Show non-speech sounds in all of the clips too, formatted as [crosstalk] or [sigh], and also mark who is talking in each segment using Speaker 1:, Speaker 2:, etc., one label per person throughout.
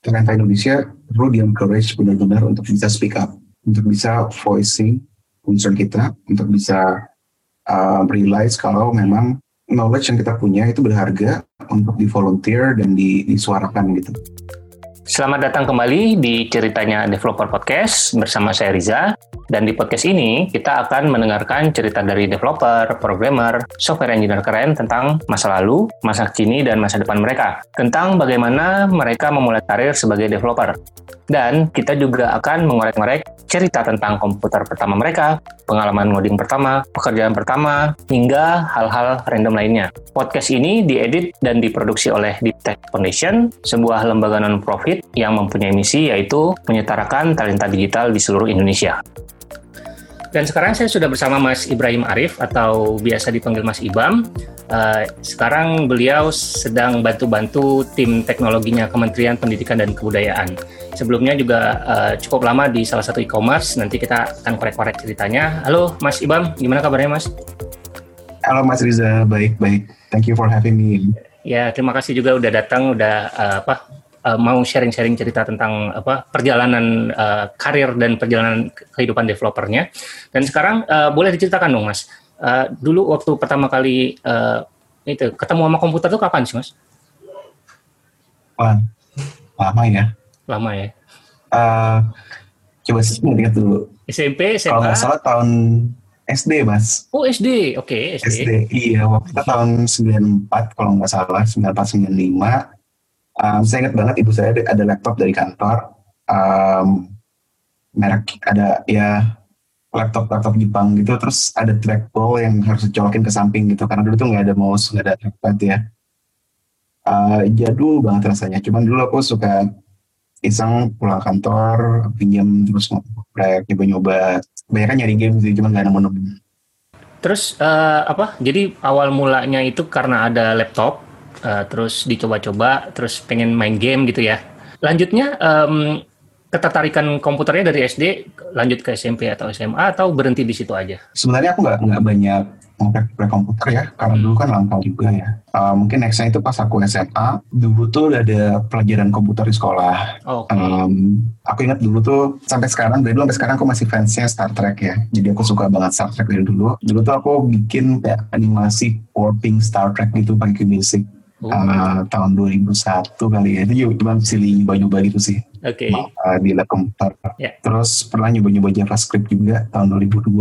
Speaker 1: talenta Indonesia perlu di encourage benar-benar untuk bisa speak up, untuk bisa voicing concern kita, untuk bisa uh, realize kalau memang knowledge yang kita punya itu berharga untuk di volunteer dan di, disuarakan gitu.
Speaker 2: Selamat datang kembali di ceritanya Developer Podcast bersama saya Riza. Dan di podcast ini kita akan mendengarkan cerita dari developer, programmer, software engineer keren tentang masa lalu, masa kini, dan masa depan mereka. Tentang bagaimana mereka memulai karir sebagai developer. Dan kita juga akan mengorek-ngorek cerita tentang komputer pertama mereka, pengalaman ngoding pertama, pekerjaan pertama, hingga hal-hal random lainnya. Podcast ini diedit dan diproduksi oleh Deep Tech Foundation, sebuah lembaga non-profit yang mempunyai misi yaitu menyetarakan talenta digital di seluruh Indonesia. Dan sekarang saya sudah bersama Mas Ibrahim Arif atau biasa dipanggil Mas Ibam. Uh, sekarang beliau sedang bantu-bantu tim teknologinya Kementerian Pendidikan dan Kebudayaan. Sebelumnya juga uh, cukup lama di salah satu e-commerce. Nanti kita akan korek-korek ceritanya. Halo Mas Ibam, gimana kabarnya Mas?
Speaker 1: Halo Mas Riza, baik-baik. Thank you for having me.
Speaker 2: Ya, terima kasih juga udah datang, udah uh, apa uh, mau sharing-sharing cerita tentang apa perjalanan uh, karir dan perjalanan kehidupan developernya. Dan sekarang uh, boleh diceritakan dong, Mas. Uh, dulu waktu pertama kali uh, itu ketemu sama komputer tuh kapan sih, Mas?
Speaker 1: Wah, lama ya.
Speaker 2: Lama ya.
Speaker 1: Uh, coba sih ingat dulu.
Speaker 2: SMP, SMA.
Speaker 1: Kalau nggak salah tahun SD, Mas.
Speaker 2: Oh, SD. Oke,
Speaker 1: okay, SD. SD. Iya, waktu itu tahun 94 kalau nggak salah, 94 95 um, saya ingat banget ibu saya ada laptop dari kantor um, merek ada ya laptop laptop Jepang gitu terus ada trackball yang harus dicolokin ke samping gitu karena dulu tuh nggak ada mouse nggak ada trackpad ya. Uh, jadul banget rasanya cuman dulu aku suka iseng pulang kantor pinjam terus ngoprek nyoba-nyoba banyak kan nyari game sih cuman nggak nemu-nemu.
Speaker 2: Terus uh, apa? Jadi awal mulanya itu karena ada laptop uh, terus dicoba-coba, terus pengen main game gitu ya. Lanjutnya um, ketertarikan komputernya dari SD lanjut ke SMP atau SMA atau berhenti di situ aja?
Speaker 1: Sebenarnya aku nggak nggak banyak ngoprek komputer ya, karena dulu kan langka juga ya. Uh, mungkin nextnya itu pas aku SMA, dulu tuh udah ada pelajaran komputer di sekolah. Okay. Um, aku ingat dulu tuh sampai sekarang, dari dulu sampai sekarang aku masih fansnya Star Trek ya. Jadi aku suka banget Star Trek dari dulu. Dulu tuh aku bikin kayak animasi warping Star Trek gitu pakai music Oh. Uh, tahun 2001 kali ya itu juga cuma silih nyoba-nyoba gitu sih
Speaker 2: okay.
Speaker 1: uh, di lab komputer yeah. terus pernah nyoba-nyoba JavaScript juga tahun 2002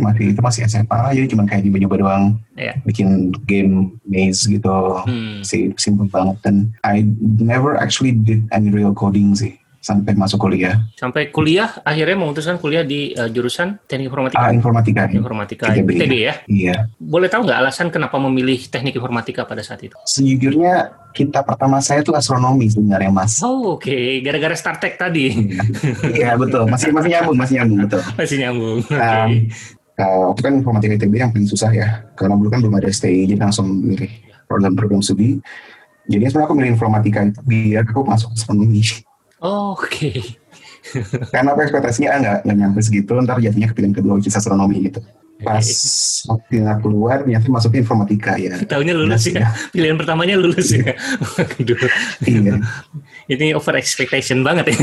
Speaker 1: masih itu masih SMA jadi cuma kayak nyoba-nyoba doang yeah. bikin game maze gitu hmm. sih simple banget dan I never actually did any real coding sih sampai masuk kuliah.
Speaker 2: Sampai kuliah akhirnya memutuskan kuliah di uh, jurusan teknik informatika.
Speaker 1: Ah, informatika.
Speaker 2: Informatika ITB, ITB ya.
Speaker 1: Iya.
Speaker 2: Boleh tahu nggak alasan kenapa memilih teknik informatika pada saat itu?
Speaker 1: Sejujurnya kita pertama saya itu astronomi sebenarnya mas.
Speaker 2: Oh oke, okay. gara-gara Star Trek tadi. [laughs]
Speaker 1: Iya betul, masih masih nyambung, masih nyambung betul.
Speaker 2: Masih nyambung.
Speaker 1: Oke. Okay. Waktu kan informatika ITB yang paling susah ya, karena dulu kan belum ada STI, jadi langsung milih program-program studi. Jadi sebenarnya aku milih informatika itu biar aku masuk astronomi.
Speaker 2: Oh, Oke. Okay.
Speaker 1: Karena apa ekspektasinya nggak nggak nyampe segitu, ntar jadinya ke pilihan kedua which astronomi gitu. Pas waktu nggak keluar, ternyata masuk informatika ya.
Speaker 2: Tahunya lulus ya. ya. Pilihan pertamanya lulus ya. Aduh. iya. Ini over expectation banget ya.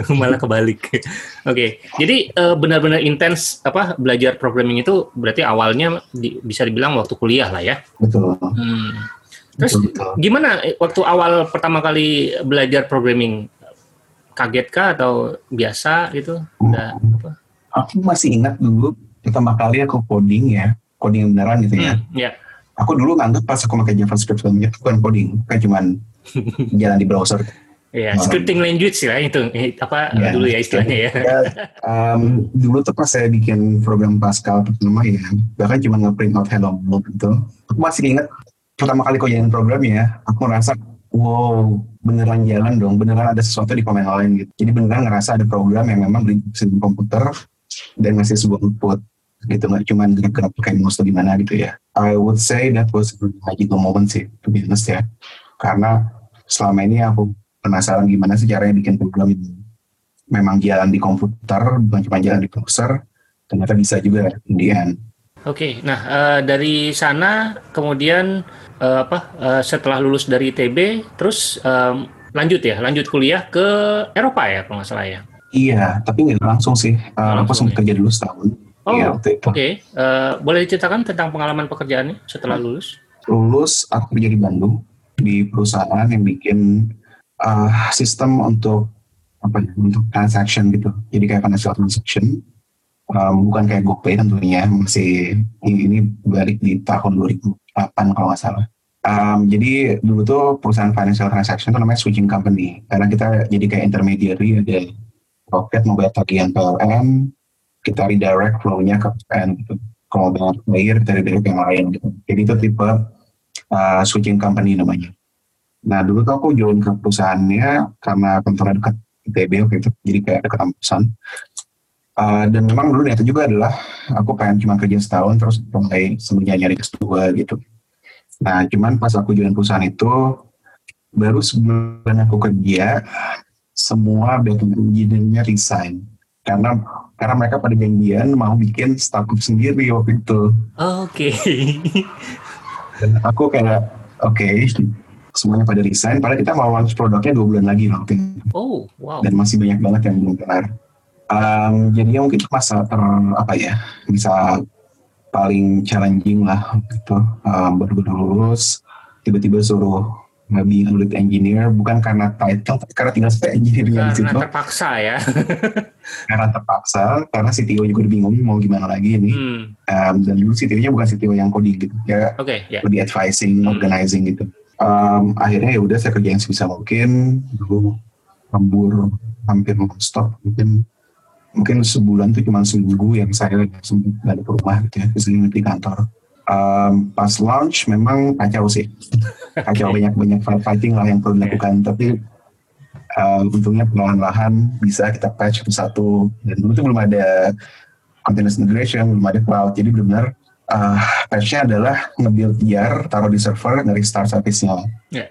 Speaker 2: [laughs] Malah kebalik. Oke, okay. jadi uh, benar-benar intens apa belajar programming itu berarti awalnya di, bisa dibilang waktu kuliah lah ya.
Speaker 1: Betul. Hmm.
Speaker 2: Terus betul, gimana eh, waktu awal pertama kali belajar programming? Kaget kah atau biasa gitu? Udah
Speaker 1: apa? Aku masih ingat dulu pertama kali aku coding ya, coding beneran gitu ya. Hmm,
Speaker 2: yeah.
Speaker 1: Aku dulu nganggap pas aku pakai JavaScript sebelumnya itu bukan coding, kan cuman [laughs] jalan di browser.
Speaker 2: Iya, yeah, scripting language ya itu apa yeah, dulu ya istilahnya ya. ya
Speaker 1: um, dulu tuh pas saya bikin program Pascal pertama ya, bahkan cuma nge-print out hello world gitu. Aku masih ingat pertama kali kau jalan program ya, aku ngerasa wow beneran jalan dong, beneran ada sesuatu di komen lain gitu. Jadi beneran ngerasa ada program yang memang berintegrasi di komputer dan ngasih sebuah input gitu nggak cuma gerak-gerak pakai mouse atau gimana gitu ya. I would say that was a magical moment sih, to be honest ya. Karena selama ini aku penasaran gimana sih caranya bikin program itu memang jalan di komputer, bukan cuma jalan di browser, ternyata bisa juga the end.
Speaker 2: Oke, okay, nah uh, dari sana kemudian uh, apa uh, setelah lulus dari ITB, terus um, lanjut ya, lanjut kuliah ke Eropa ya kalau nggak salah ya.
Speaker 1: Iya, tapi nggak langsung sih. Uh, aku sempat
Speaker 2: ya?
Speaker 1: kerja dulu setahun.
Speaker 2: Oh,
Speaker 1: Iya,
Speaker 2: oke.
Speaker 1: itu.
Speaker 2: Eh, boleh diceritakan tentang pengalaman pekerjaannya setelah lulus?
Speaker 1: Lulus, aku kerja di Bandung di perusahaan yang bikin uh, sistem untuk apa ya, untuk transaction gitu. Jadi kayak financial transaction, um, bukan kayak GoPay tentunya, masih ini, balik di tahun 2008 kalau nggak salah. Um, jadi dulu tuh perusahaan financial transaction itu namanya switching company, karena kita jadi kayak intermediary ada Rocket mau bayar tagihan PLN, kita redirect flow-nya ke PLN gitu. Kalau mau bayar dari redirect yang lain gitu. Jadi itu tipe uh, switching company namanya. Nah dulu tuh aku join ke perusahaannya karena kantornya dekat ITB waktu itu, jadi kayak dekat kampusan. Uh, dan memang dulu niatnya juga adalah aku pengen cuma kerja setahun terus mulai sebenarnya nyari S2 gitu. Nah cuman pas aku join perusahaan itu baru sebulan aku kerja semua backend engineer-nya resign karena karena mereka pada janjian mau bikin startup sendiri waktu itu
Speaker 2: Oke. [laughs]
Speaker 1: dan aku kayak oke semuanya pada resign padahal kita mau launch produknya dua bulan lagi waktu itu
Speaker 2: Oh, wow.
Speaker 1: dan masih banyak banget yang belum kelar um, jadinya mungkin masa ter apa ya bisa paling challenging lah gitu um, baru baru lulus tiba-tiba suruh nge lead engineer bukan karena title tapi karena tinggal satu engineer-nya di situ
Speaker 2: Karena terpaksa ya. [laughs]
Speaker 1: karena terpaksa karena CTO juga bingung mau gimana lagi ini
Speaker 2: Hmm.
Speaker 1: um, dan dulu CTO-nya bukan CTO yang coding gitu ya
Speaker 2: Oke, ya.
Speaker 1: lebih advising
Speaker 2: Hmm.
Speaker 1: organizing gitu um, akhirnya ya udah saya kerja yang sebisa mungkin dulu lembur hampir non-stop mungkin mungkin sebulan tuh cuma seminggu yang saya balik ke rumah gitu ya ke sini di kantor. Um, pas launch memang kacau sih. [laughs] Kacau banyak banyak fighting lah yang perlu dilakukan. Tapi um, untungnya perlahan-lahan bisa kita patch satu dan dulu tuh belum ada continuous integration belum ada cloud. Jadi benar-benar uh, patchnya adalah nge-build tier taruh di server dari start service-nya.
Speaker 2: Ya.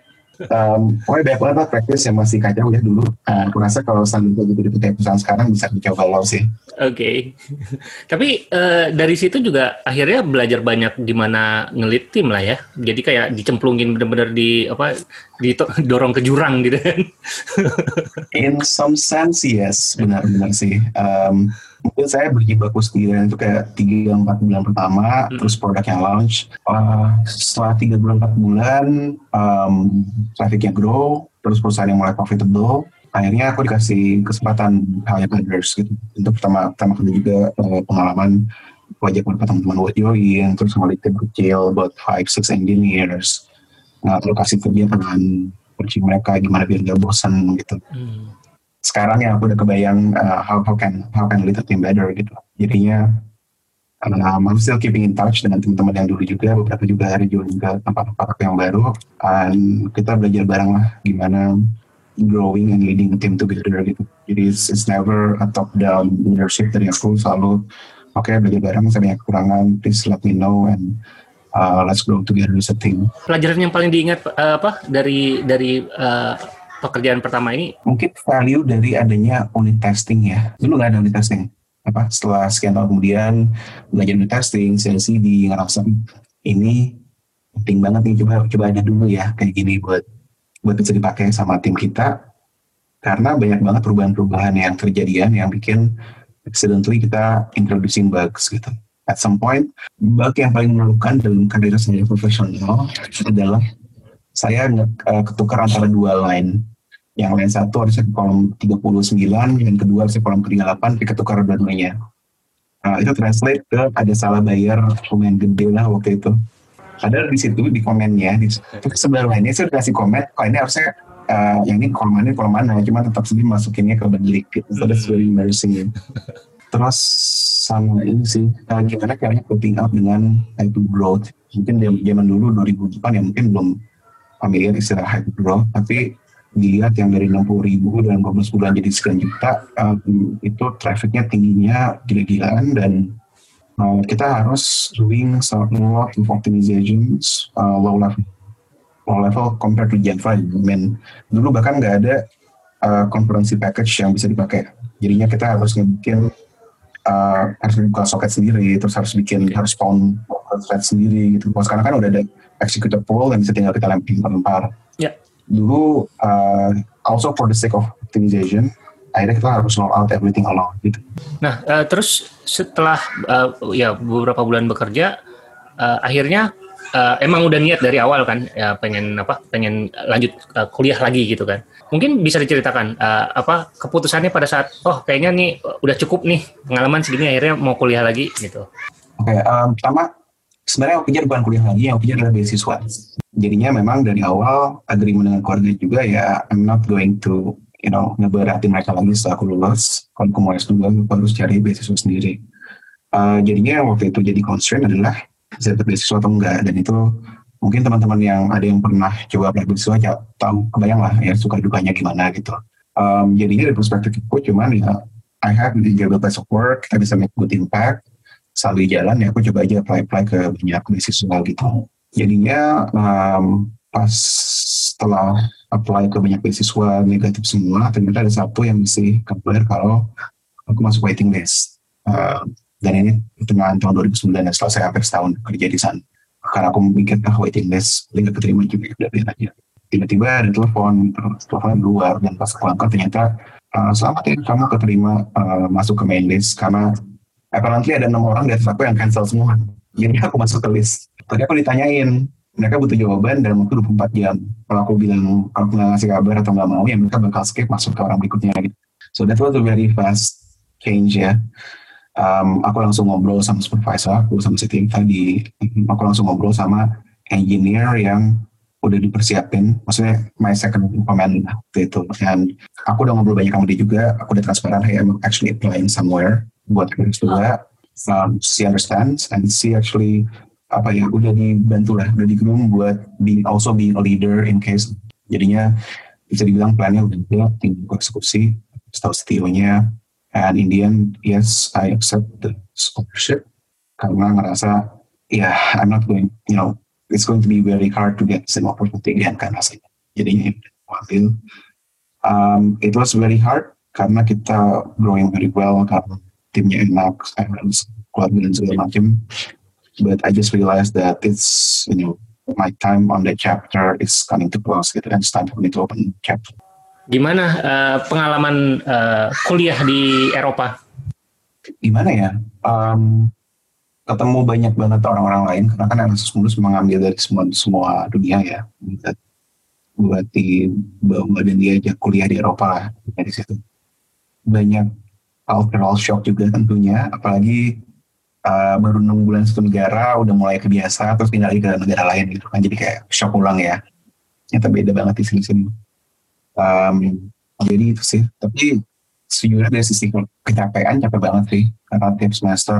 Speaker 1: Um, pokoknya banyak banget practice yang masih kacau ya dulu. Uh, aku rasa kalau standar gitu di kayak perusahaan sekarang bisa dicoba lo sih.
Speaker 2: Oke. [laughs] Tapi eh, dari situ juga akhirnya belajar banyak gimana ngelit tim lah ya. Jadi kayak dicemplungin bener-bener di apa didorong [laughs] ke jurang gitu kan.
Speaker 1: In some sense yes, benar-benar sih. Um, mungkin saya berjibaku sendirian itu kayak 3-4 bulan pertama,
Speaker 2: Hmm.
Speaker 1: terus produknya launch. Uh, setelah 3 bulan 4 bulan, um, trafficnya grow, terus perusahaan yang mulai profitable. Akhirnya aku dikasih kesempatan hire others gitu. Untuk pertama pertama kali juga uh, pengalaman ajak beberapa teman-teman buat join, terus sama tim kecil, about 5-6 engineers. Nah, lalu kasih kerja dengan coaching mereka gimana biar gak bosan gitu
Speaker 2: Hmm.
Speaker 1: Sekarang ya aku udah kebayang uh, how how can how can a team better gitu. Jadinya um, I'm still keeping in touch dengan teman-teman yang dulu juga beberapa juga hari ke tempat-tempat yang baru. Dan kita belajar bareng lah gimana growing and leading team together gitu. Jadi it's, it's never a top down leadership dari aku selalu oke belajar bareng saya banyak kekurangan please let me know and uh, let's grow together as a team.
Speaker 2: Pelajaran yang paling diingat eh, apa? Dari dari eh, pekerjaan pertama ini?
Speaker 1: mungkin value dari adanya unit testing ya. Dulu nggak ada unit testing. Apa setelah sekian tahun kemudian belajar unit testing, CLCD, ngerasa ini penting banget nih coba coba ada dulu ya kayak gini buat buat bisa dipakai sama tim kita karena banyak banget perubahan-perubahan yang kejadian yang bikin accidentally kita introducing bugs gitu. At some point, bug yang paling memalukan dalam karir saya profesional adalah saya eh, ketukar antara dua line yang lain satu harusnya ke kolom 39, yang kedua harusnya kolom ke-38, tapi ketukar dua-duanya. Nah, itu translate ke ada salah bayar lumayan gede lah waktu itu. Padahal di situ di komennya, di sebelah lainnya saya udah kasih komen, kok ini harusnya eh, yang ini kolom mana, kolom mana, cuma tetap sendiri masukinnya ke balik gitu. So that's very embarrassing. Terus sama ini sih, eh, gimana caranya coping up dengan hyper growth. Mungkin zaman dulu 2008 ya mungkin belum familiar istilah hyper growth, tapi dilihat yang dari 60 ribu dalam 12 bulan jadi sekian juta um, itu trafficnya tingginya gila-gilaan dan uh, kita harus doing some lot of optimizations uh, low level low level compared to Java. I mean, dulu bahkan nggak ada uh, concurrency package yang bisa dipakai. Jadinya kita harus ngebikin uh, harus buka soket sendiri, terus harus bikin harus spawn thread sendiri gitu. Kalau sekarang kan udah ada executable yang bisa tinggal kita lempar-lempar. Dulu uh, also for the sake of optimization akhirnya kita harus roll out everything alone gitu.
Speaker 2: Nah, uh, terus setelah uh, ya beberapa bulan bekerja, uh, akhirnya uh, emang udah niat dari awal kan, ya pengen apa, pengen lanjut uh, kuliah lagi gitu kan. Mungkin bisa diceritakan uh, apa keputusannya pada saat, oh kayaknya nih udah cukup nih pengalaman segini, akhirnya mau kuliah lagi gitu.
Speaker 1: Oke, okay, um, pertama sebenarnya kejar bukan kuliah lagi, yang kejar adalah beasiswa. Jadinya memang dari awal agreement dengan keluarga juga ya, I'm not going to you know ngeberatin mereka lagi setelah aku lulus. Kalau aku mau S2 aku harus cari beasiswa sendiri. Uh, jadinya waktu itu jadi constraint adalah bisa dapat beasiswa atau enggak. Dan itu mungkin teman-teman yang ada yang pernah coba apply beasiswa ya tahu kebayang lah ya suka dukanya gimana gitu. Um, jadinya dari perspektif aku cuman ya I have the place of work kita bisa make good impact selalu jalan ya aku coba aja apply apply ke banyak beasiswa gitu jadinya um, pas setelah apply ke banyak beasiswa negatif semua, ternyata ada satu yang mesti kabar kalau aku masuk waiting list. Uh, dan ini pertengahan tahun 2009 setelah saya hampir setahun kerja di sana. Karena aku mikir, ah waiting list, paling gak keterima juga, udah biar aja. Tiba-tiba ada telepon, teleponnya luar, dan pas aku angkat ternyata, uh, selamat ya kamu keterima uh, masuk ke main list, karena apparently ada enam orang atas aku yang cancel semua. Jadi aku masuk ke list. Tadi aku ditanyain, mereka butuh jawaban dalam waktu 24 jam. Kalau aku bilang, kalau aku nggak ngasih kabar atau nggak mau, ya mereka bakal skip masuk ke orang berikutnya. Gitu. So that was a very fast change ya. Um, aku langsung ngobrol sama supervisor aku, sama si tim tadi. Aku langsung ngobrol sama engineer yang udah dipersiapin, maksudnya my second command waktu itu. Dan aku udah ngobrol banyak sama dia juga, aku udah transparan, hey, I'm actually applying somewhere buat kerja juga. Um, she understands and she actually apa ya udah dibantu lah udah digroom buat being also being a leader in case jadinya bisa dibilang plannya udah buat tinggal eksekusi setahu CEO-nya and in the end yes I accept the scholarship karena ngerasa ya yeah, I'm not going you know it's going to be very hard to get same opportunity again kan rasanya jadinya ambil um, it was very hard karena kita growing very well karena timnya enak keluarga dan segala macam but I just realized that it's you know my time on that chapter is coming to close gitu and it's time for me to open chapter.
Speaker 2: Gimana uh, pengalaman uh, kuliah di Eropa?
Speaker 1: Gimana ya? Um, ketemu banyak banget orang-orang lain karena kan Erasmus Mundus mengambil dari semua semua dunia ya. Berarti bahwa dan dia ajak kuliah di Eropa lah dari situ. Banyak cultural shock juga tentunya, apalagi uh, baru enam bulan satu negara udah mulai kebiasa terus pindah lagi ke negara lain gitu kan. Jadi kayak shock ulang ya. Ternyata beda banget di sini-sini. Um, jadi itu sih. Tapi sejujurnya dari sisi kecapean capek banget sih. Karena tiap semester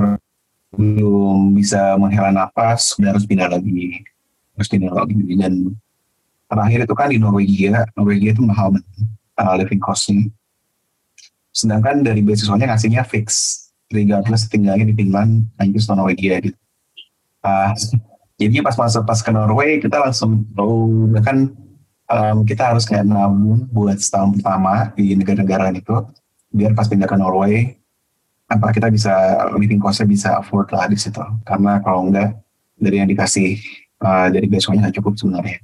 Speaker 1: belum bisa menghela nafas udah harus pindah lagi. Harus pindah lagi. Dan terakhir itu kan di Norwegia. Norwegia itu mahal banget uh, living costnya sedangkan dari beasiswanya ngasihnya fix. Regardless tinggalnya di Finland, Inggris atau Norwegia gitu. Uh, jadinya pas masuk pas ke Norway kita langsung oh bahkan um, kita harus kayak nabung buat setahun pertama di negara-negara itu biar pas pindah ke Norway apa kita bisa living costnya bisa afford lah di situ. Karena kalau enggak dari yang dikasih uh, dari besoknya nggak cukup sebenarnya.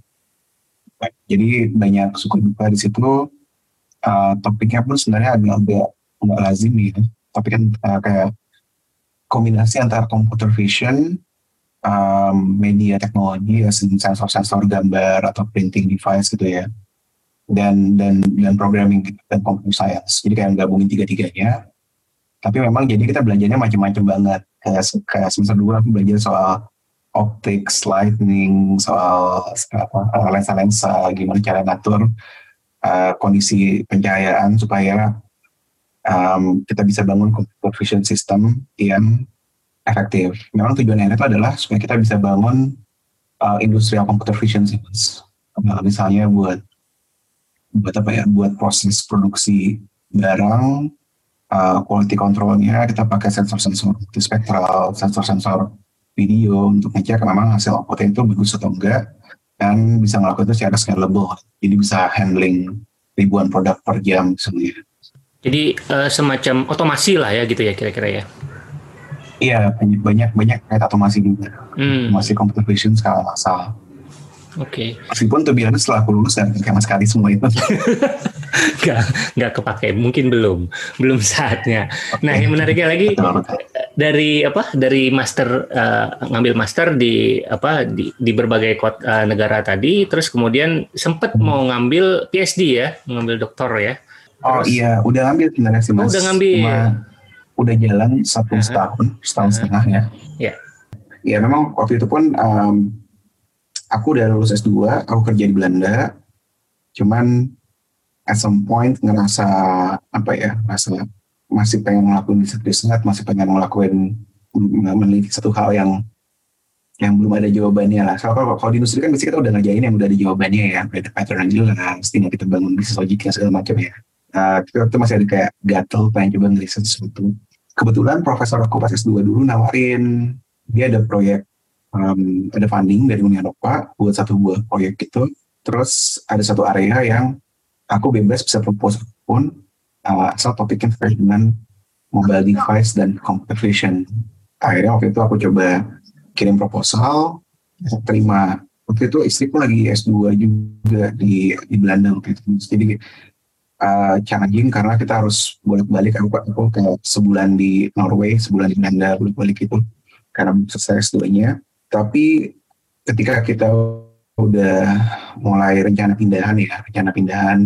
Speaker 1: Jadi banyak suku duka di situ uh, topiknya pun sebenarnya agak agak nggak lazim gitu tapi kan uh, kayak kombinasi antara computer vision, um, media teknologi, ya, sensor-sensor gambar atau printing device gitu ya, dan dan dan programming dan computer science. Jadi kayak gabungin tiga-tiganya. Tapi memang jadi kita belajarnya macam-macam banget. Kayak, kayak semester dua aku belajar soal optics, lightning, soal apa lensa-lensa, gimana cara ngatur uh, kondisi pencahayaan supaya um, kita bisa bangun computer vision system yang efektif. Memang tujuannya itu adalah supaya kita bisa bangun uh, industrial computer vision systems. Uh, misalnya buat buat apa ya? Buat proses produksi barang, uh, quality controlnya kita pakai sensor-sensor multispektral, sensor-sensor video untuk ngecek memang hasil outputnya itu bagus atau enggak dan bisa ngelakuin itu secara scalable. Jadi bisa handling ribuan produk per jam sebenarnya.
Speaker 2: Jadi uh, semacam otomasi lah ya gitu ya kira-kira ya.
Speaker 1: Iya banyak banyak banyak kayak otomasi juga. Hmm. Otomasi computer vision skala massal.
Speaker 2: Oke. Okay.
Speaker 1: Meskipun tuh bilang setelah aku lulus dan sama sekali semua itu. [laughs]
Speaker 2: nggak nggak kepake, mungkin belum, belum saatnya. Okay. Nah yang menariknya lagi dari apa? Dari master uh, ngambil master di apa di, di berbagai kota uh, negara tadi, terus kemudian sempat hmm. mau ngambil PhD ya, ngambil doktor ya.
Speaker 1: Oh, terus, oh iya, udah ngambil sebenarnya sih
Speaker 2: mas. Oh, udah ngambil. Cuma
Speaker 1: udah jalan satu uh -huh. setahun, setahun uh -huh. setengah ya.
Speaker 2: Ya.
Speaker 1: Ya memang waktu itu pun um, aku udah lulus S2, aku kerja di Belanda. Cuman at some point ngerasa apa ya, ngerasa masih pengen ngelakuin riset-riset, masih pengen ngelakuin meneliti satu hal yang yang belum ada jawabannya lah. Soalnya kalau, kalau di industri kan biasanya kita udah ngerjain yang udah ada jawabannya ya, ada pattern yang jelas, tinggal kita bangun bisnis logiknya segala macam ya. Uh, kita, kita masih ada kayak gatel pengen coba ngeriset sesuatu. Kebetulan profesor aku pas S2 dulu nawarin, dia ada proyek um, ada funding dari Uni Eropa buat satu buah proyek gitu. Terus ada satu area yang aku bebas bisa propose pun uh, asal topiknya terkait dengan mobile device dan computer vision. Akhirnya waktu itu aku coba kirim proposal, terima. Waktu itu istriku lagi S2 juga di di Belanda waktu itu. Jadi uh, challenging karena kita harus bolak-balik aku, aku kayak sebulan di Norway, sebulan di Belanda, bolak-balik itu karena selesai S2-nya tapi ketika kita udah mulai rencana pindahan ya, rencana pindahan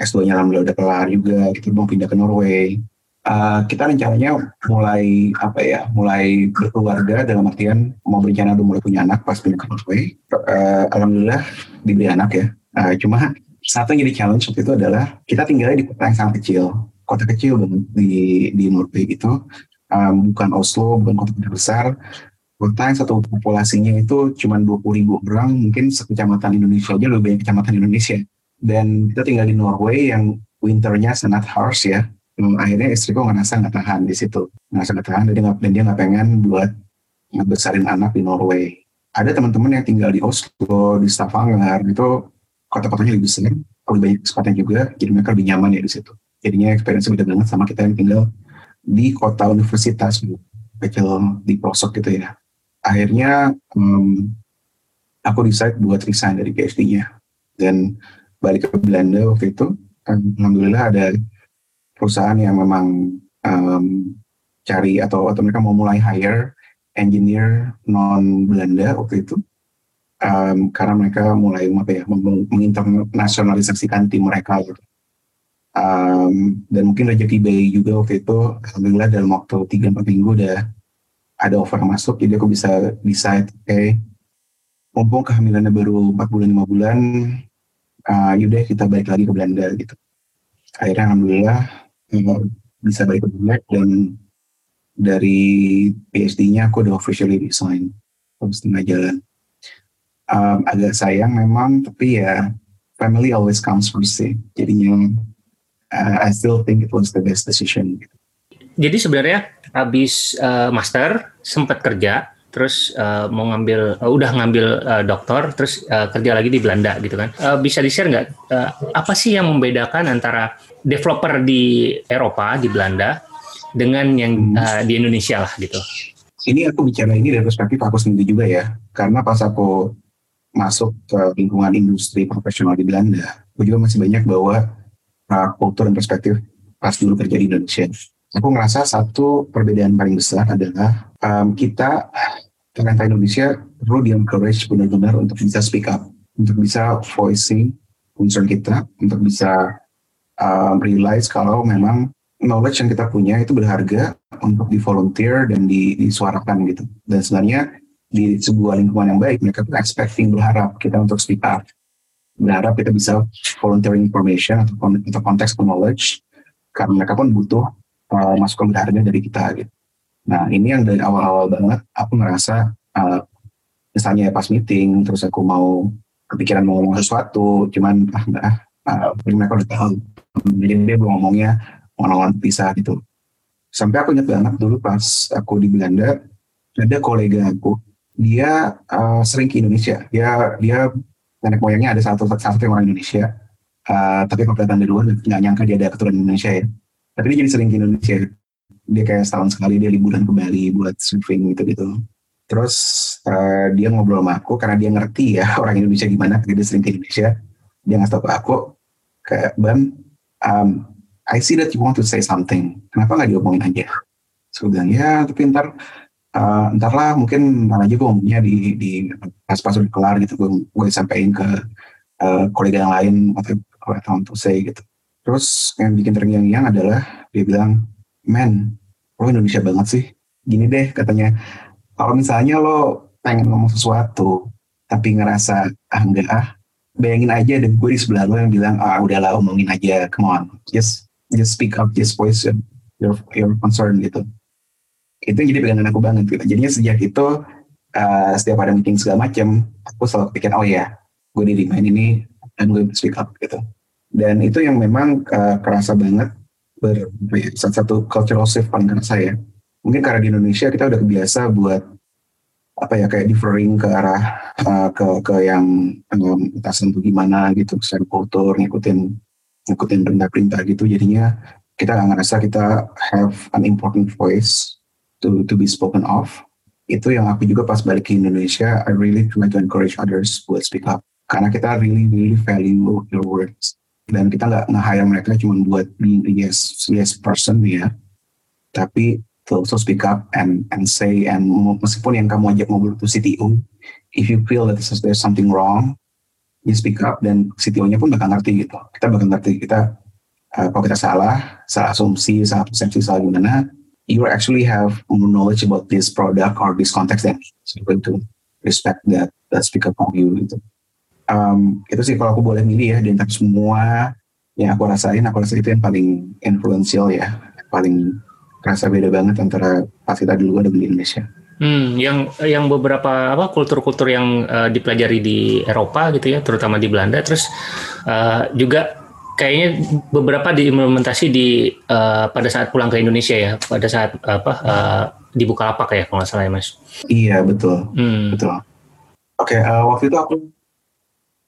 Speaker 1: S2-nya alhamdulillah udah kelar juga, kita mau pindah ke Norway. Uh, kita rencananya mulai apa ya, mulai berkeluarga dalam artian mau berencana udah mulai punya anak pas pindah ke Norway. Uh, alhamdulillah diberi anak ya. Uh, cuma satu yang jadi challenge waktu itu adalah kita tinggalnya di kota yang sangat kecil, kota kecil di di Norway itu, um, bukan Oslo, bukan kota besar, kota yang satu populasinya itu cuma 20 ribu orang, mungkin sekecamatan Indonesia aja lebih banyak kecamatan Indonesia. Dan kita tinggal di Norway yang winternya sangat harsh ya. Dan akhirnya istriku ngerasa nggak tahan di situ, ngerasa nggak tahan dan dia nggak dan dia pengen buat ngebesarin anak di Norway. Ada teman-teman yang tinggal di Oslo, di Stavanger, itu kota-kotanya lebih besar, lebih banyak kesempatan juga, jadi mereka lebih nyaman ya di situ. Jadinya experience beda banget sama kita yang tinggal di kota universitas, kecil di pelosok gitu ya akhirnya um, aku decide buat resign dari PhD-nya dan balik ke Belanda waktu itu alhamdulillah ada perusahaan yang memang um, cari atau atau mereka mau mulai hire engineer non Belanda waktu itu um, karena mereka mulai apa ya menginternasionalisasikan tim mereka gitu. Um, dan mungkin rezeki bayi juga waktu itu alhamdulillah dalam waktu tiga empat minggu udah ada offer masuk jadi aku bisa decide oke okay, mumpung kehamilannya baru 4 bulan 5 bulan uh, yaudah kita balik lagi ke Belanda gitu. Akhirnya alhamdulillah uh, bisa balik ke Belanda dan dari PhD-nya aku udah officially resign terus setengah jalan. Um, agak sayang memang tapi ya family always comes first sih. Jadinya uh, I still think it was the best decision gitu.
Speaker 2: Jadi sebenarnya habis uh, master sempat kerja terus uh, mau ngambil uh, udah ngambil uh, doktor terus uh, kerja lagi di Belanda gitu kan. Uh, bisa di share nggak uh, apa sih yang membedakan antara developer di Eropa di Belanda dengan yang uh, di Indonesia lah gitu?
Speaker 1: Ini aku bicara ini dari perspektif aku sendiri juga ya. Karena pas aku masuk ke lingkungan industri profesional di Belanda aku juga masih banyak bawa uh, kultur dan perspektif pas dulu kerja di Indonesia. Aku ngerasa satu perbedaan paling besar adalah um, kita pemerintah Indonesia perlu di encourage benar-benar untuk bisa speak up, untuk bisa voicing concern kita, untuk bisa um, realize kalau memang knowledge yang kita punya itu berharga untuk di volunteer dan di, disuarakan gitu. Dan sebenarnya di sebuah lingkungan yang baik mereka tuh expecting berharap kita untuk speak up berharap kita bisa volunteering information atau, atau konteks knowledge karena mereka pun butuh uh, masukan berharga dari kita gitu. Nah ini yang dari awal-awal banget aku ngerasa uh, misalnya pas meeting terus aku mau kepikiran mau ngomong sesuatu cuman ah enggak uh, mereka udah tahu. Jadi dia belum ngomongnya ngomong pisah gitu. Sampai aku ingat banget dulu pas aku di Belanda ada kolega aku dia uh, sering ke Indonesia. Dia dia nenek moyangnya ada satu satu orang Indonesia uh, tapi kelihatan dari luar nggak nyangka dia ada keturunan Indonesia ya. Tapi dia jadi sering ke Indonesia dia kayak setahun sekali dia liburan ke Bali buat surfing gitu gitu Terus uh, dia ngobrol sama aku karena dia ngerti ya [laughs] orang Indonesia gimana, dia sering ke Indonesia. Dia ngasih tau ke aku, kayak Bam, um, I see that you want to say something. Kenapa nggak diomongin aja? So, bilang, ya tapi ntar, uh, ntar lah mungkin ntar aja gue ngomongnya di, di pas pas udah kelar gitu. Gue, gue sampaikan ke uh, kolega yang lain atau atau untuk say gitu. Terus yang bikin terngiang-ngiang adalah dia bilang, men, lo Indonesia banget sih. Gini deh katanya, kalau misalnya lo pengen ngomong sesuatu, tapi ngerasa, ah enggak ah, bayangin aja dan gue di sebelah lo yang bilang, ah udahlah omongin aja, come on, just just speak up, just voice your, your concern gitu. Itu yang jadi pegangan aku banget gitu. Jadinya sejak itu, uh, setiap ada meeting segala macam, aku selalu pikir, oh ya, gue di main ini, dan gue speak up gitu dan itu yang memang uh, kerasa banget ber salah satu cultural shift paling kerasa ya mungkin karena di Indonesia kita udah kebiasa buat apa ya kayak differing ke arah uh, ke ke yang um, sentuh gimana gitu secara kultur ngikutin ngikutin perintah-perintah gitu. Jadinya kita nggak ngerasa kita have an important voice to to be spoken of. Itu yang aku juga pas balik ke Indonesia I really try to encourage others buat speak up. Karena kita really really value your words dan kita nggak nge-hire mereka cuma buat being a yes yes person ya. Tapi to also speak up and and say and meskipun yang kamu ajak ngobrol itu CTO if you feel that there's something wrong you speak up dan CTO-nya pun bakal ngerti gitu. Kita bakal ngerti kita uh, kalau kita salah salah asumsi salah persepsi salah gimana you actually have more knowledge about this product or this context then so you're going to respect that that speak up from you gitu um, itu sih kalau aku boleh milih ya di antara semua yang aku rasain aku rasa itu yang paling influential ya paling rasa beda banget antara pas kita di luar dan di Indonesia.
Speaker 2: Hmm, yang yang beberapa apa kultur-kultur yang uh, dipelajari di Eropa gitu ya, terutama di Belanda, terus uh, juga kayaknya beberapa diimplementasi di uh, pada saat pulang ke Indonesia ya, pada saat apa uh, di Bukalapak ya kalau nggak salah ya Mas.
Speaker 1: Iya betul, hmm. betul. Oke, okay, uh, waktu itu aku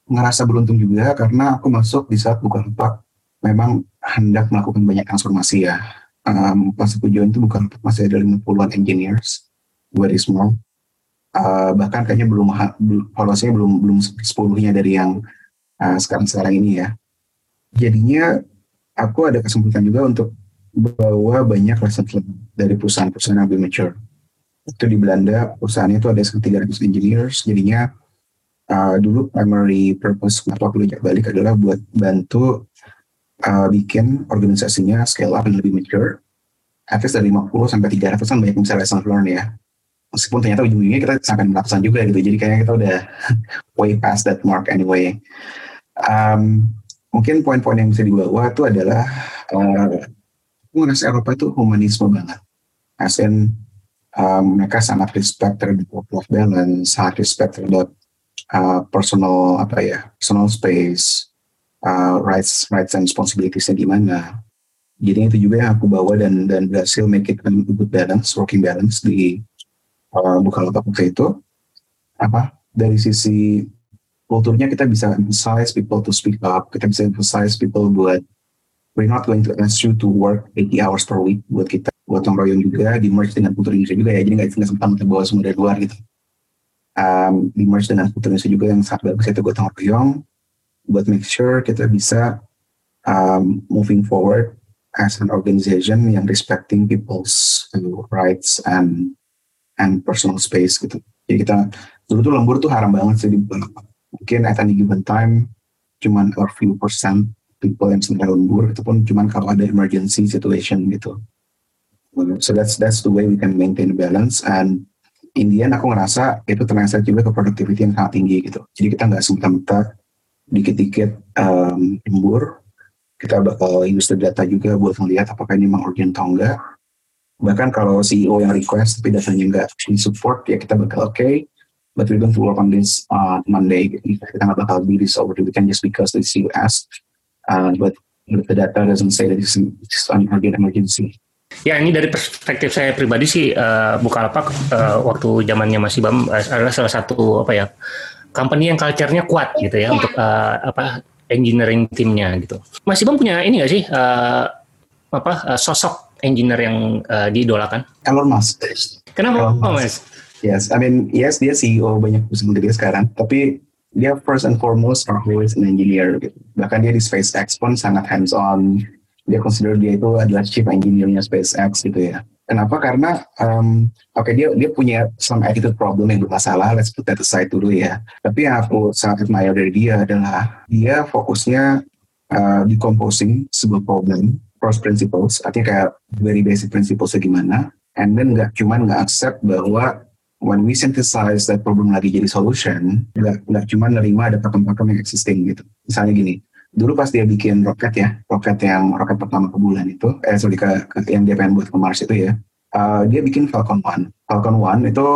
Speaker 1: ngerasa beruntung juga karena aku masuk di saat Bukalapak memang hendak melakukan banyak transformasi ya. Um, pas aku join itu Bukalapak masih ada 50-an engineers, very small. Uh, bahkan kayaknya belum valuasinya belum belum sepuluhnya dari yang uh, sekarang sekarang ini ya. Jadinya aku ada kesempatan juga untuk bawa banyak lesson dari perusahaan-perusahaan yang lebih mature. Itu di Belanda perusahaannya itu ada sekitar 300 engineers, jadinya uh, dulu primary purpose kenapa ajak balik adalah buat bantu uh, bikin organisasinya scale up dan lebih mature. At least dari 50 sampai 300 kan banyak misalnya lesson learn ya. Meskipun ternyata ujung-ujungnya kita sampai 100 juga gitu. Jadi kayaknya kita udah [laughs] way past that mark anyway. Um, mungkin poin-poin yang bisa dibawa itu adalah uh, ngerasa Eropa itu humanisme banget. As in, um, mereka sangat respect terhadap work-life balance, sangat respect terhadap uh, personal apa ya personal space uh, rights rights and responsibilities gimana jadi itu juga yang aku bawa dan dan berhasil make it a good balance working balance di uh, Bukalapak waktu itu. Apa dari sisi kulturnya kita bisa emphasize people to speak up kita bisa emphasize people buat we're not going to ask you to work 80 hours per week buat kita gotong royong juga di merge dengan kultur Indonesia juga ya. Jadi nggak sempat bawa semua dari luar gitu um, merge dengan Indonesia juga yang sangat bagus itu gotong royong buat make sure kita bisa um, moving forward as an organization yang respecting people's rights and and personal space gitu. Jadi kita dulu tuh lembur tuh haram banget sih di mungkin at any given time cuman a few percent people yang sebenarnya lembur itu pun cuman kalau ada emergency situation gitu. So that's that's the way we can maintain balance and Indian aku ngerasa itu translate juga ke productivity yang sangat tinggi gitu. Jadi kita nggak semata-mata dikit-dikit um, kita bakal use data juga buat melihat apakah ini memang urgent atau enggak. Bahkan kalau CEO yang request tapi datanya nggak di support, ya kita bakal oke, okay, but we're going to work on this on Monday. Kita nggak bakal be this over the weekend just because the CEO asked, uh, but the data doesn't say that it's an urgent emergency.
Speaker 2: Ya ini dari perspektif saya pribadi sih uh, Bukalapak uh, waktu zamannya masih Bam uh, adalah salah satu apa ya company yang culture-nya kuat gitu ya untuk uh, apa engineering timnya gitu. Masih Bam punya ini nggak sih uh, apa uh, sosok engineer yang uh, diidolakan?
Speaker 1: Elon Musk.
Speaker 2: Kenapa Elon Musk. Mas?
Speaker 1: Yes, I mean, yes dia CEO banyak perusahaan gede sekarang, tapi dia first and foremost always an engineer. Gitu. Bahkan dia di SpaceX pun sangat hands on. Dia consider dia itu adalah chief engineer-nya SpaceX gitu ya. Kenapa? Karena um, oke okay, dia dia punya some attitude problem yang bermasalah. Let's put that aside dulu ya. Tapi yang aku sangat admire dari dia adalah dia fokusnya uh, decomposing sebuah problem first principles. Artinya kayak very basic principles gimana. And then nggak cuman nggak accept bahwa when we synthesize that problem lagi jadi solution, nggak nggak cuma nerima ada pakem-pakem yang existing gitu. Misalnya gini, dulu pas dia bikin roket ya, roket yang roket pertama ke bulan itu, eh sorry ke, ke yang dia pengen buat ke Mars itu ya, uh, dia bikin Falcon One. Falcon One itu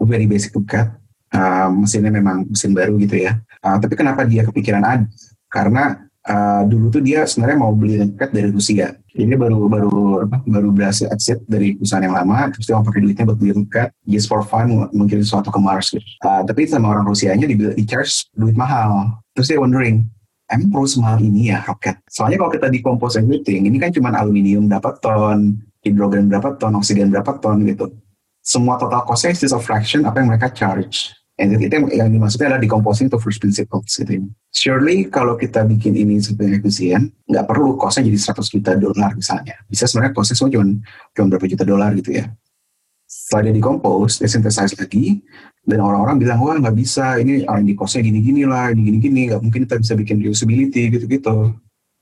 Speaker 1: very basic roket, uh, mesinnya memang mesin baru gitu ya. Uh, tapi kenapa dia kepikiran ada? Karena uh, dulu tuh dia sebenarnya mau beli roket dari Rusia. Jadi baru baru baru berhasil exit dari perusahaan yang lama, terus dia mau pakai duitnya buat beli roket, just for fun, mungkin sesuatu ke Mars. Gitu. Uh, tapi sama orang Rusianya di, di charge duit mahal. Terus dia wondering, emang perlu semahal ini ya roket? Soalnya kalau kita decompose everything, ini kan cuma aluminium berapa ton, hidrogen berapa ton, oksigen berapa ton gitu. Semua total costnya is just a fraction apa yang mereka charge. And itu yang, yang dimaksudnya adalah decomposing to first principles gitu. Surely kalau kita bikin ini sebagai efisien, nggak perlu costnya jadi 100 juta dolar misalnya. Bisa sebenarnya costnya cuma, cuma berapa juta dolar gitu ya. Setelah dia decompose, dia synthesize lagi, dan orang-orang bilang wah nggak bisa ini R&D costnya gini-gini lah ini gini-gini nggak mungkin kita bisa bikin reusability gitu-gitu.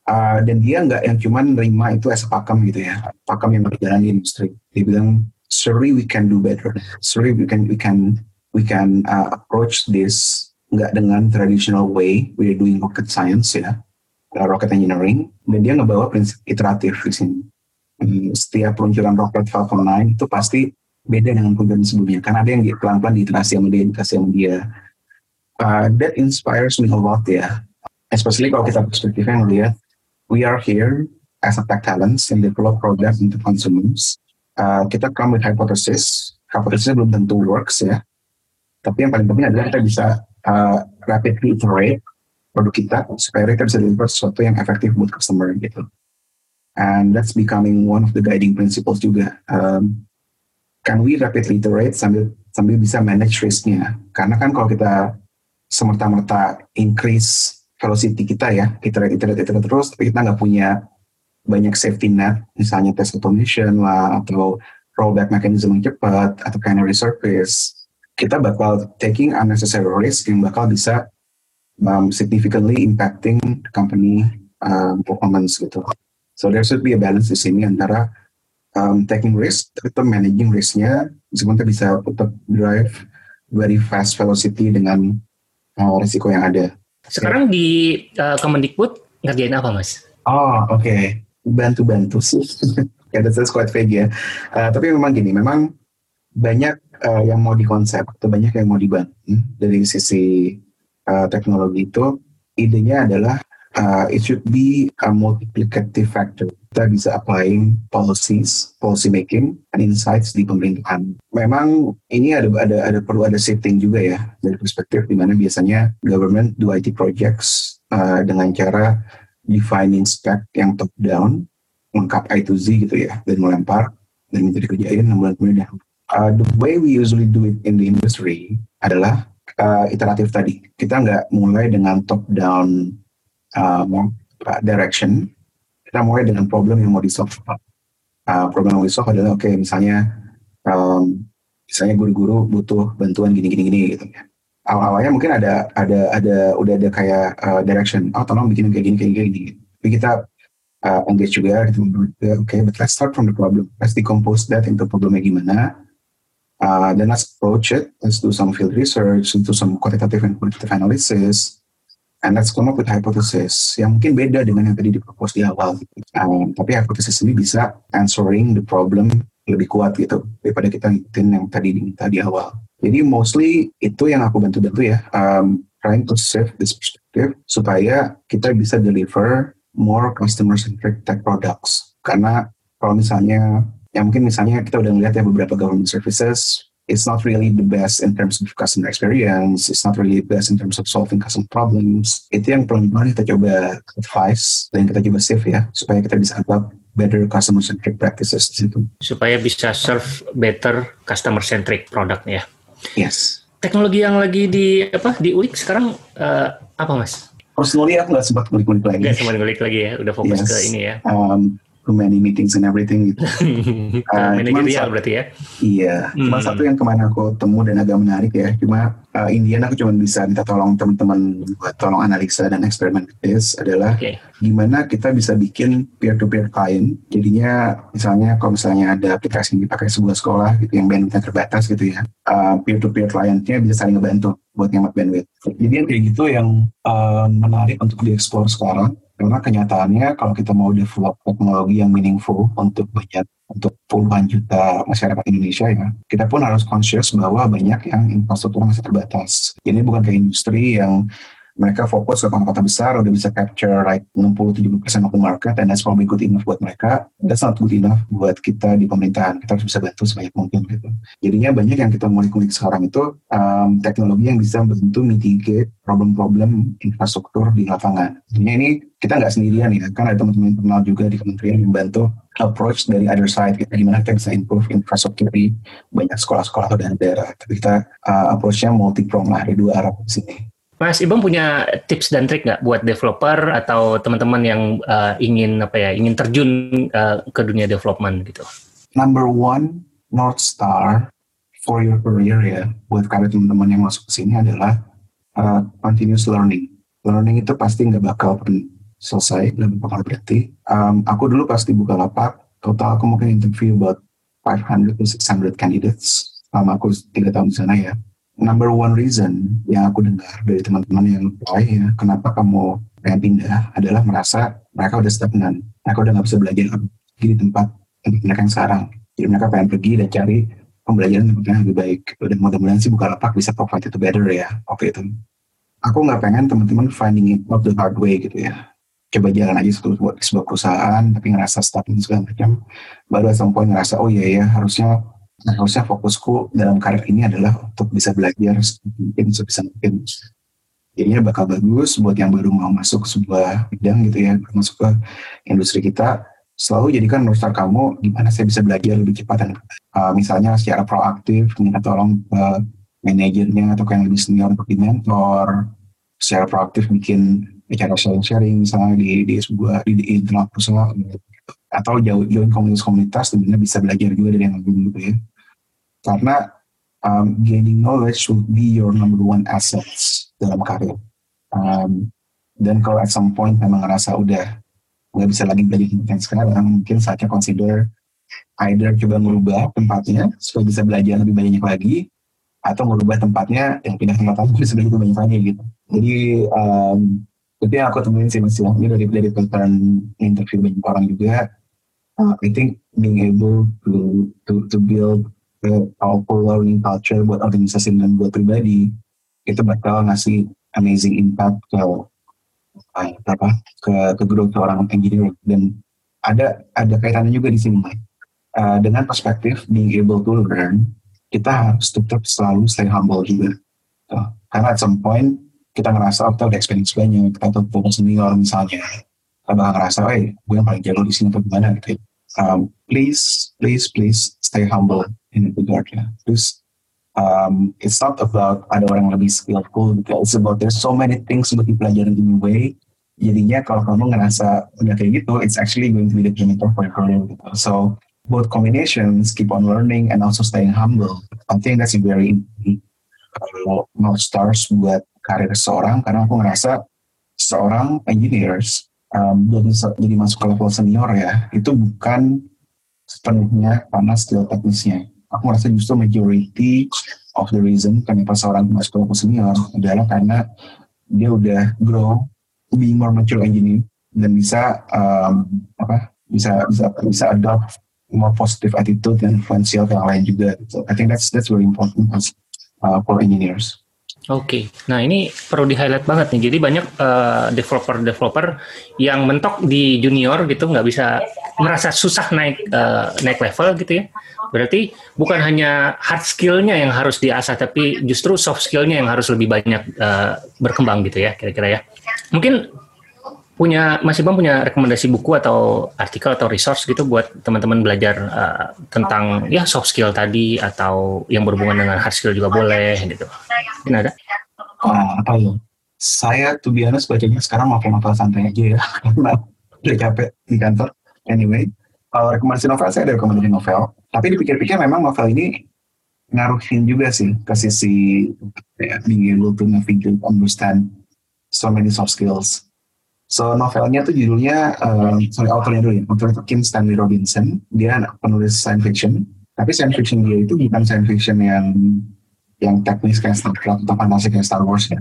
Speaker 1: Uh, dan dia nggak yang cuman nerima itu as pakem gitu ya pakem yang berjalan di industri. Dia bilang sorry we can do better. Sorry we can we can we can uh, approach this nggak dengan traditional way we are doing rocket science ya uh, rocket engineering. Dan dia ngebawa prinsip iteratif di sini. Hmm, setiap peluncuran roket Falcon 9 itu pasti beda dengan program sebelumnya. Karena ada yang pelan-pelan diiterasi sama dia dikasih sama dia. Uh, that inspires me a lot ya. Especially kalau kita perspektifnya ngeliat we are here as a tech talents and develop product into consumers. Uh, kita come with hypothesis. Hypothesisnya belum tentu works ya. Tapi yang paling penting adalah kita bisa uh, rapidly iterate produk kita supaya kita bisa deliver sesuatu yang efektif buat customer gitu. And that's becoming one of the guiding principles juga. Um, can we rapidly iterate sambil sambil bisa manage risknya karena kan kalau kita semerta-merta increase velocity kita ya iterate iterate iterate terus tapi kita nggak punya banyak safety net misalnya test automation lah atau rollback mechanism yang cepat atau canary service kita bakal taking unnecessary risk yang bakal bisa um, significantly impacting company um, performance gitu. So there should be a balance di sini antara um, taking risk, tetap managing risknya, meskipun kita bisa tetap drive very fast velocity dengan uh, risiko yang ada.
Speaker 2: Sekarang di uh, Kemendikbud ngerjain apa, Mas?
Speaker 1: Oh, oke. Okay. Bantu-bantu sih. [laughs] ya, that's quite vague ya. Uh, tapi memang gini, memang banyak uh, yang mau dikonsep atau banyak yang mau dibangun dari sisi uh, teknologi itu. Idenya adalah uh, it should be a multiplicative factor. Kita bisa applying policies, policy making, and insights di pemerintahan. Memang ini ada ada ada perlu ada shifting juga ya dari perspektif di mana biasanya government do IT projects uh, dengan cara defining spec yang top down, lengkap I to Z gitu ya, dan melempar dan minta dikerjain enam bulan kemudian. Uh, the way we usually do it in the industry adalah uh, iteratif tadi. Kita nggak mulai dengan top down uh, direction, kita mulai dengan problem yang mau di solve. Uh, problem yang mau di solve adalah oke okay, misalnya um, misalnya guru-guru butuh bantuan gini-gini gini gitu ya. Awal-awalnya mungkin ada ada ada udah ada kayak uh, direction, oh tolong bikin kayak gini kayak gini. Tapi kita uh, engage juga gitu, oke, okay, but let's start from the problem. Let's decompose that into problemnya gimana. Uh, then let's approach it. Let's do some field research, do some quantitative and quantitative analysis and let's come up with hypothesis yang mungkin beda dengan yang tadi dipropose di awal. Um, tapi hypothesis ini bisa answering the problem lebih kuat gitu daripada kita ngikutin yang tadi diminta di awal. Jadi mostly itu yang aku bantu-bantu ya, um, trying to save this perspective supaya kita bisa deliver more customer-centric tech products. Karena kalau misalnya, ya mungkin misalnya kita udah ngeliat ya beberapa government services it's not really the best in terms of customer experience. It's not really the best in terms of solving customer problems. Itu yang pelan-pelan kita coba advice dan kita coba save ya, supaya kita bisa adopt better customer centric practices di situ.
Speaker 2: Supaya bisa serve better customer centric product ya.
Speaker 1: Yes.
Speaker 2: Teknologi yang lagi di apa diulik sekarang uh, apa mas?
Speaker 1: Personally aku nggak sempat ngulik-ngulik lagi.
Speaker 2: Nggak sempat ngulik lagi ya, udah fokus yes. ke ini ya.
Speaker 1: Um, too many meetings and everything gitu. [laughs]
Speaker 2: uh, manajerial berarti ya?
Speaker 1: Iya, hmm. cuma satu yang ke mana aku temu dan agak menarik ya, cuma uh, Indian aku cuma bisa minta tolong teman-teman buat tolong analisa dan eksperimen this adalah okay. gimana kita bisa bikin peer-to-peer client. Jadinya misalnya kalau misalnya ada aplikasi yang dipakai sebuah sekolah gitu yang bandwidthnya terbatas gitu ya, uh, peer-to-peer clientnya bisa saling ngebantu buat ngemat bandwidth. Jadi yang kayak gitu yang uh, menarik untuk dieksplor sekarang karena kenyataannya kalau kita mau develop teknologi yang meaningful untuk banyak untuk puluhan juta masyarakat Indonesia ya, kita pun harus conscious bahwa banyak yang infrastruktur masih terbatas. Ini bukan kayak industri yang mereka fokus ke kota-kota besar udah bisa capture like 60-70% of the market and that's probably good enough buat mereka. That's not good enough buat kita di pemerintahan. Kita harus bisa bantu sebanyak mungkin gitu. Jadinya banyak yang kita mulai kulik sekarang itu um, teknologi yang bisa membantu mitigate problem-problem infrastruktur di lapangan. Jadinya ini kita nggak sendirian ya kan ada teman-teman internal juga di kementerian yang membantu approach dari other side kita gimana kita bisa improve infrastruktur di banyak sekolah-sekolah atau daerah tapi kita uh, approachnya multi prong lah dari dua arah di sini
Speaker 2: Mas Ibang punya tips dan trik nggak buat developer atau teman-teman yang uh, ingin apa ya ingin terjun uh, ke dunia development gitu?
Speaker 1: Number one North Star for your career ya buat kalian teman-teman yang masuk ke sini adalah uh, continuous learning. Learning itu pasti nggak bakal selesai, nggak bakal berhenti. Um, aku dulu pasti buka lapak, total aku mungkin interview about 500 to 600 candidates selama aku tiga tahun di sana ya number one reason yang aku dengar dari teman-teman yang apply ya, kenapa kamu pengen pindah adalah merasa mereka udah stagnan, mereka udah nggak bisa belajar di tempat tempat mereka yang sekarang. Jadi mereka pengen pergi dan cari pembelajaran tempat yang lebih baik. Dan mudah-mudahan sih Bukalapak bisa provide itu better ya. Oke itu. Aku nggak pengen teman-teman finding it out the hard way gitu ya. Coba jalan aja setelah buat sebuah perusahaan, tapi ngerasa stagnan segala macam. Baru at some point ngerasa, oh iya ya harusnya Nah, harusnya fokusku dalam karir ini adalah untuk bisa belajar mungkin sebisa mungkin. Jadinya bakal bagus buat yang baru mau masuk sebuah bidang gitu ya, masuk ke industri kita, selalu jadikan Star kamu gimana saya bisa belajar lebih cepat dan uh, misalnya secara proaktif minta tolong ke manajernya atau ke yang lebih senior untuk di mentor secara proaktif bikin acara sharing-sharing misalnya di, di sebuah di, di internal perusahaan gitu. Atau jauh join komunitas-komunitas sebenarnya bisa belajar juga dari yang lebih dulu ya karena um, gaining knowledge should be your number one assets dalam karir. Um, dan kalau at some point memang ngerasa udah nggak bisa lagi belajar yang sekarang mungkin saatnya consider either coba merubah tempatnya supaya bisa belajar lebih banyak lagi atau merubah tempatnya yang pindah tempat lagi belajar lebih banyak lagi gitu. Jadi um, itu yang aku temuin sih masih lagi dari dari pattern interview banyak orang juga. Uh, I think being able to to to build powerful learning culture buat organisasi dan buat pribadi itu bakal ngasih amazing impact ke apa ke ke growth seorang engineer. Dan ada ada kaitannya juga di sini. Uh, dengan perspektif being able to learn kita harus tetap selalu stay humble juga. Uh, karena at some point kita ngerasa oh, kita udah experience banyak kita tuh senior misalnya. Kita bakal ngerasa eh gue yang paling jago di sini atau gimana gitu ya um, please, please, please stay humble in regard ya. Terus um, it's not about ada orang lebih skillful. It's about there's so many things untuk in a way. Jadinya kalau kamu ngerasa udah kayak gitu, it's actually going to be the for your career gitu. So both combinations, keep on learning and also staying humble. I think that's very important kalau mau stars buat karir seorang karena aku ngerasa seorang engineers um, jadi jadi masuk ke level senior ya itu bukan sepenuhnya karena skill teknisnya. Aku merasa justru majority of the reason kenapa seorang masuk ke level senior adalah karena dia udah grow, being more mature engineer dan bisa um, apa bisa bisa bisa adopt more positive attitude dan influential yang lain juga. So I think that's that's very important uh, for engineers.
Speaker 2: Oke, okay. nah ini perlu di highlight banget nih. Jadi banyak uh, developer-developer yang mentok di junior gitu, nggak bisa merasa susah naik uh, naik level gitu ya. Berarti bukan hanya hard skillnya yang harus diasah, tapi justru soft skillnya yang harus lebih banyak uh, berkembang gitu ya, kira-kira ya. Mungkin punya Mas Ibam punya rekomendasi buku atau artikel atau resource gitu buat teman-teman belajar uh, tentang ya soft skill tadi atau yang berhubungan dengan hard skill juga boleh gitu. Ini ada?
Speaker 1: Uh, apa ya? Saya tuh biasa bacanya sekarang novel-novel santai aja ya [laughs] karena udah capek di kantor. Anyway, kalau rekomendasi novel saya ada rekomendasi novel. Tapi dipikir-pikir memang novel ini ngaruhin juga sih ke sisi ya, being able to navigate, understand so many soft skills So novelnya tuh judulnya, uh, sorry autornya dulu ya, autornya Kim Stanley Robinson. Dia penulis science fiction, tapi science fiction dia itu bukan science fiction yang yang teknis kayak Star Trek atau fantasi kayak Star Wars ya.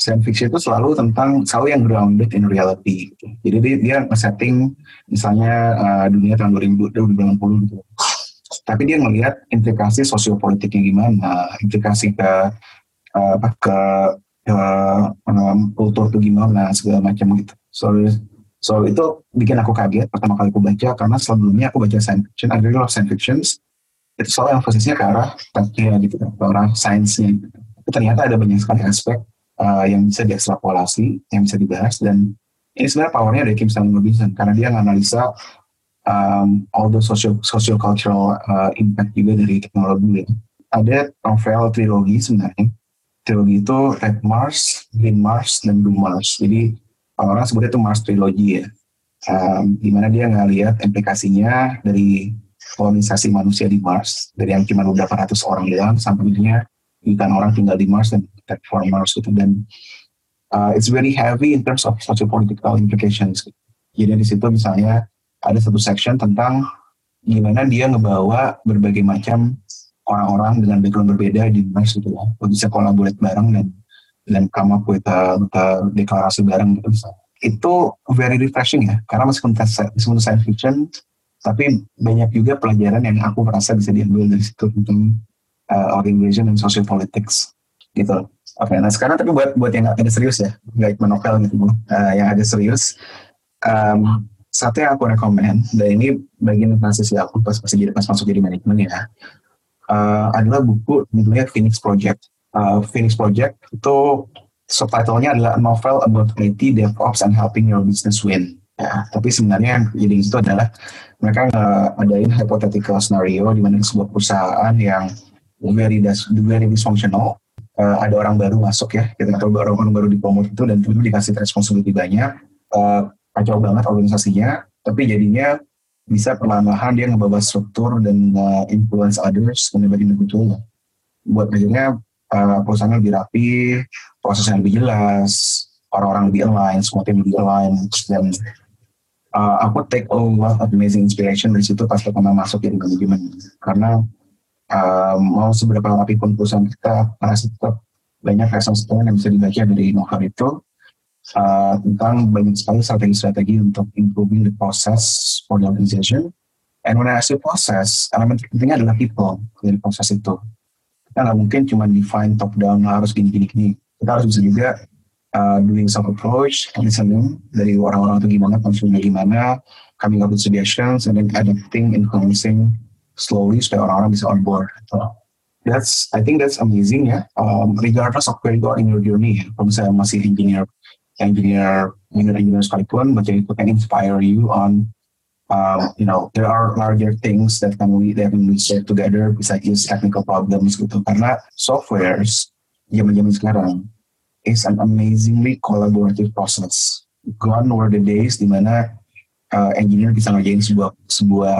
Speaker 1: Science fiction itu selalu tentang selalu yang grounded in reality. Gitu. Jadi dia, dia setting misalnya uh, dunia tahun 2000, 2080 gitu. Tapi dia melihat implikasi sosiopolitiknya gimana, implikasi ke uh, apa ke uh, kultur tuh gimana segala macam gitu. So so itu bikin aku kaget pertama kali aku baca karena sebelumnya aku baca science fiction, really love science fictions. Itu selalu yang posisinya ke arah tekniknya gitu, ke arah sainsnya. Gitu. Ternyata ada banyak sekali aspek uh, yang bisa diekstrapolasi, yang bisa dibahas dan ini sebenarnya powernya dari Kim Stanley Robinson karena dia menganalisa um, all the social social cultural uh, impact juga dari teknologi. Ada novel trilogi sebenarnya trilogi itu Red Mars, Green Mars, dan Blue Mars. Jadi orang sebutnya itu Mars Trilogy ya. Um, di mana dia ngeliat implikasinya dari kolonisasi manusia di Mars dari yang cuma beberapa ratus orang doang sampai akhirnya jutaan orang tinggal di Mars dan for Mars gitu dan uh, it's very heavy in terms of social political implications. Jadi di situ misalnya ada satu section tentang gimana dia ngebawa berbagai macam orang-orang dengan background berbeda di Mars gitu ya. Bisa kolaborate bareng dan dan come up with a, with a deklarasi bareng gitu itu very refreshing ya karena meskipun meskipun science fiction tapi banyak juga pelajaran yang aku merasa bisa diambil dari situ tentang uh, organization dan social politics gitu. Oke okay, nah sekarang tapi buat buat yang agak serius ya nggak cuma novel gitu uh, yang agak serius um, satu yang aku rekomend dan ini bagian transisi aku pas masih jadi pas masuk jadi manajemen ya uh, adalah buku judulnya Phoenix Project. Uh, Phoenix Project itu subtitlenya adalah novel about IT, DevOps, and helping your business win. Ya, tapi sebenarnya jadi itu adalah mereka ngadain hypothetical scenario di mana sebuah perusahaan yang very very dysfunctional uh, ada orang baru masuk ya kita tahu baru orang baru dipromot itu dan itu dikasih responsibility banyak uh, kacau banget organisasinya tapi jadinya bisa perlahan-lahan dia ngebawa struktur dan uh, influence others menjadi lebih betul. Buat akhirnya uh, perusahaan lebih rapi prosesnya lebih jelas orang-orang lebih align semua tim lebih align. Dan uh, aku take a lot of amazing inspiration dari situ pas pertama masuk jadi manajemen karena uh, mau seberapa rapi pun perusahaan kita masih tetap banyak lessons yang bisa dibaca dari novel itu uh, tentang banyak sekali strategi-strategi untuk improving the process for the organization. And when I say process, elemen terpentingnya adalah people dari proses itu. Kita nggak mungkin cuma define top down harus gini-gini gini. Kita harus bisa juga uh, doing some approach, listening dari orang-orang itu gimana, konsumennya gimana, coming up with suggestions, and then adapting, influencing slowly supaya orang-orang bisa on board. So, that's I think that's amazing ya. Um, regardless of where you are in your journey, kalau misalnya masih engineer engineer engineer engineer sekalipun baca itu can inspire you on um, you know there are larger things that can we that can we share together besides technical problems gitu. Karena softwares zaman zaman sekarang is an amazingly collaborative process. Gone were the days di mana uh, engineer bisa ngerjain sebuah sebuah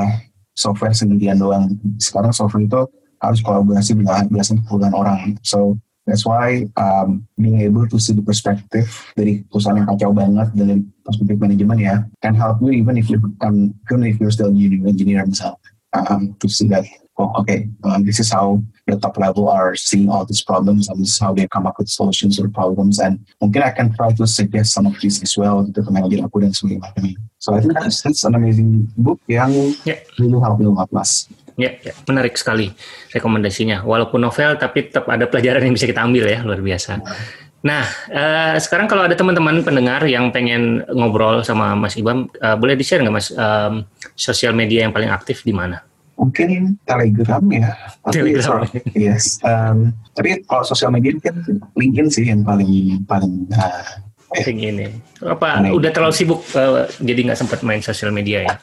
Speaker 1: software sendirian doang. Sekarang software itu harus kolaborasi belasan puluhan orang. So That's why um, being able to see the perspective dari perusahaan yang kacau banget dari perspektif manajemen ya can help you even if you um, even if you're still engineer, engineer misalnya um, to see that oh okay um, this is how the top level are seeing all these problems and this is how they come up with solutions or problems and mungkin I can try to suggest some of these as well to ke manajer aku dan sebagainya. So I think that's, that's an amazing book yang yeah. really help me a lot mas.
Speaker 2: Ya, ya, menarik sekali rekomendasinya. Walaupun novel, tapi tetap ada pelajaran yang bisa kita ambil ya, luar biasa. Nah, uh, sekarang kalau ada teman-teman pendengar yang pengen ngobrol sama Mas Ibam, uh, boleh di-share nggak Mas um, sosial media yang paling aktif di mana?
Speaker 1: Mungkin Telegram ya. Telegram. Tapi, yes. Um, tapi kalau sosial media kan LinkedIn sih yang paling paling uh,
Speaker 2: ini. Apa udah terlalu sibuk uh, jadi nggak sempat main sosial media ya?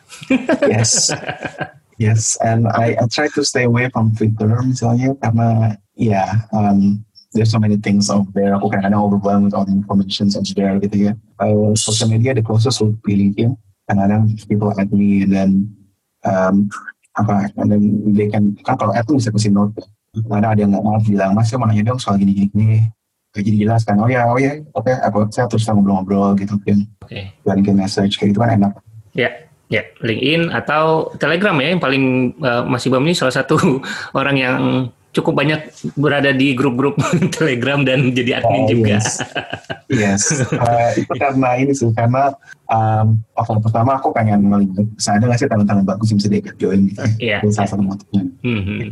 Speaker 1: yes. [laughs] Yes, and I, I try to stay away from Twitter misalnya karena ya yeah, um, there's so many things out there. Aku kadang-kadang overwhelmed with all the information that's there gitu ya. Uh, social media the closest would be LinkedIn. Kadang-kadang people add me and then um, apa and then they can kan kalau add tuh bisa kasih note. Kadang ada yang nggak mau bilang mas saya mau nanya dong soal gini-gini gak jadi jelas kan oh ya oh ya oke okay, aku saya terus ngobrol-ngobrol gitu kan okay. bikin message kayak gitu kan enak
Speaker 2: ya ya LinkedIn atau Telegram ya yang paling uh, masih bam ini salah satu [laughs] orang yang cukup banyak berada di grup-grup [laughs] Telegram dan jadi admin oh, juga.
Speaker 1: Yes, yes. Uh, [laughs] itu karena ini sih karena um, awal pertama aku pengen melihat ada nggak sih tanda-tanda bagus yang bisa diajak join gitu. Uh, yeah, itu salah satu motifnya.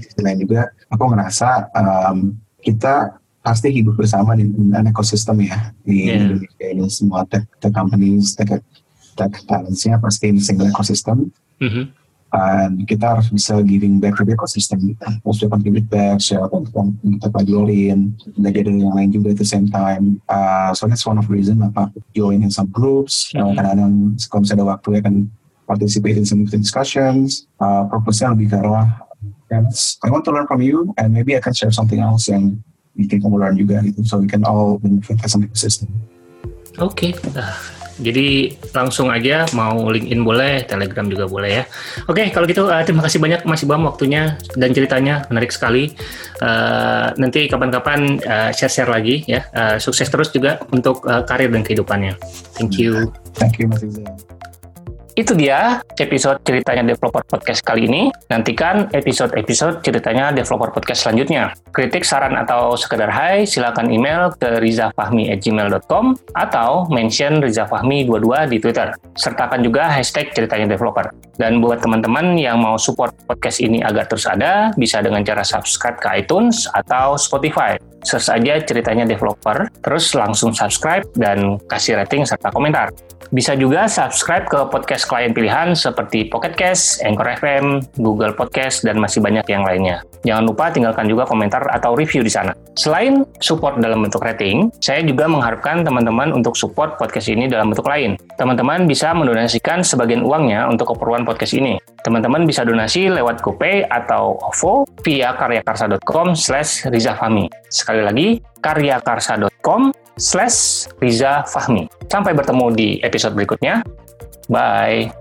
Speaker 1: Sisi lain juga aku ngerasa um, kita pasti hidup bersama di dalam ekosistem ya di yeah. Indonesia ini semua tech, tech companies, tech, tech talents-nya pasti single ekosistem. Mm-hmm. Dan kita harus bisa giving back to the ecosystem kita. Harus bisa contribute back, share yang kita pelajarin, belajar dari yang lain juga at the same time. Uh, so that's one of the reason apa join in some groups. Mm-hmm. Kadang-kadang kalau misalnya ada waktu ya kan participate in some discussions. Uh, purpose-nya lebih ke arah I want to learn from you and maybe I can share something else yang bikin learn juga gitu so we can all benefit as an ecosystem.
Speaker 2: Oke, okay. uh, jadi langsung aja mau LinkedIn boleh, Telegram juga boleh ya. Oke, kalau gitu uh, terima kasih banyak Mas Ibam waktunya dan ceritanya menarik sekali. Uh, nanti kapan-kapan uh, share-share lagi ya. Uh, sukses terus juga untuk uh, karir dan kehidupannya. Thank you.
Speaker 1: Thank you Mas Iza.
Speaker 2: Itu dia episode ceritanya Developer Podcast kali ini. Nantikan episode-episode ceritanya Developer Podcast selanjutnya. Kritik, saran, atau sekedar hai, silakan email ke rizafahmi@gmail.com atau mention rizafahmi22 di Twitter. Sertakan juga hashtag ceritanya developer. Dan buat teman-teman yang mau support podcast ini agar terus ada, bisa dengan cara subscribe ke iTunes atau Spotify. Search aja ceritanya developer, terus langsung subscribe dan kasih rating serta komentar. Bisa juga subscribe ke podcast klien pilihan seperti Pocket Cast, Anchor FM, Google Podcast, dan masih banyak yang lainnya. Jangan lupa tinggalkan juga komentar atau review di sana. Selain support dalam bentuk rating, saya juga mengharapkan teman-teman untuk support podcast ini dalam bentuk lain. Teman-teman bisa mendonasikan sebagian uangnya untuk keperluan podcast ini. Teman-teman bisa donasi lewat GoPay atau OVO via karyakarsa.com slash rizafami. Sekali lagi, karyakarsa.com slash Riza Fahmi. Sampai bertemu di episode berikutnya. Bye.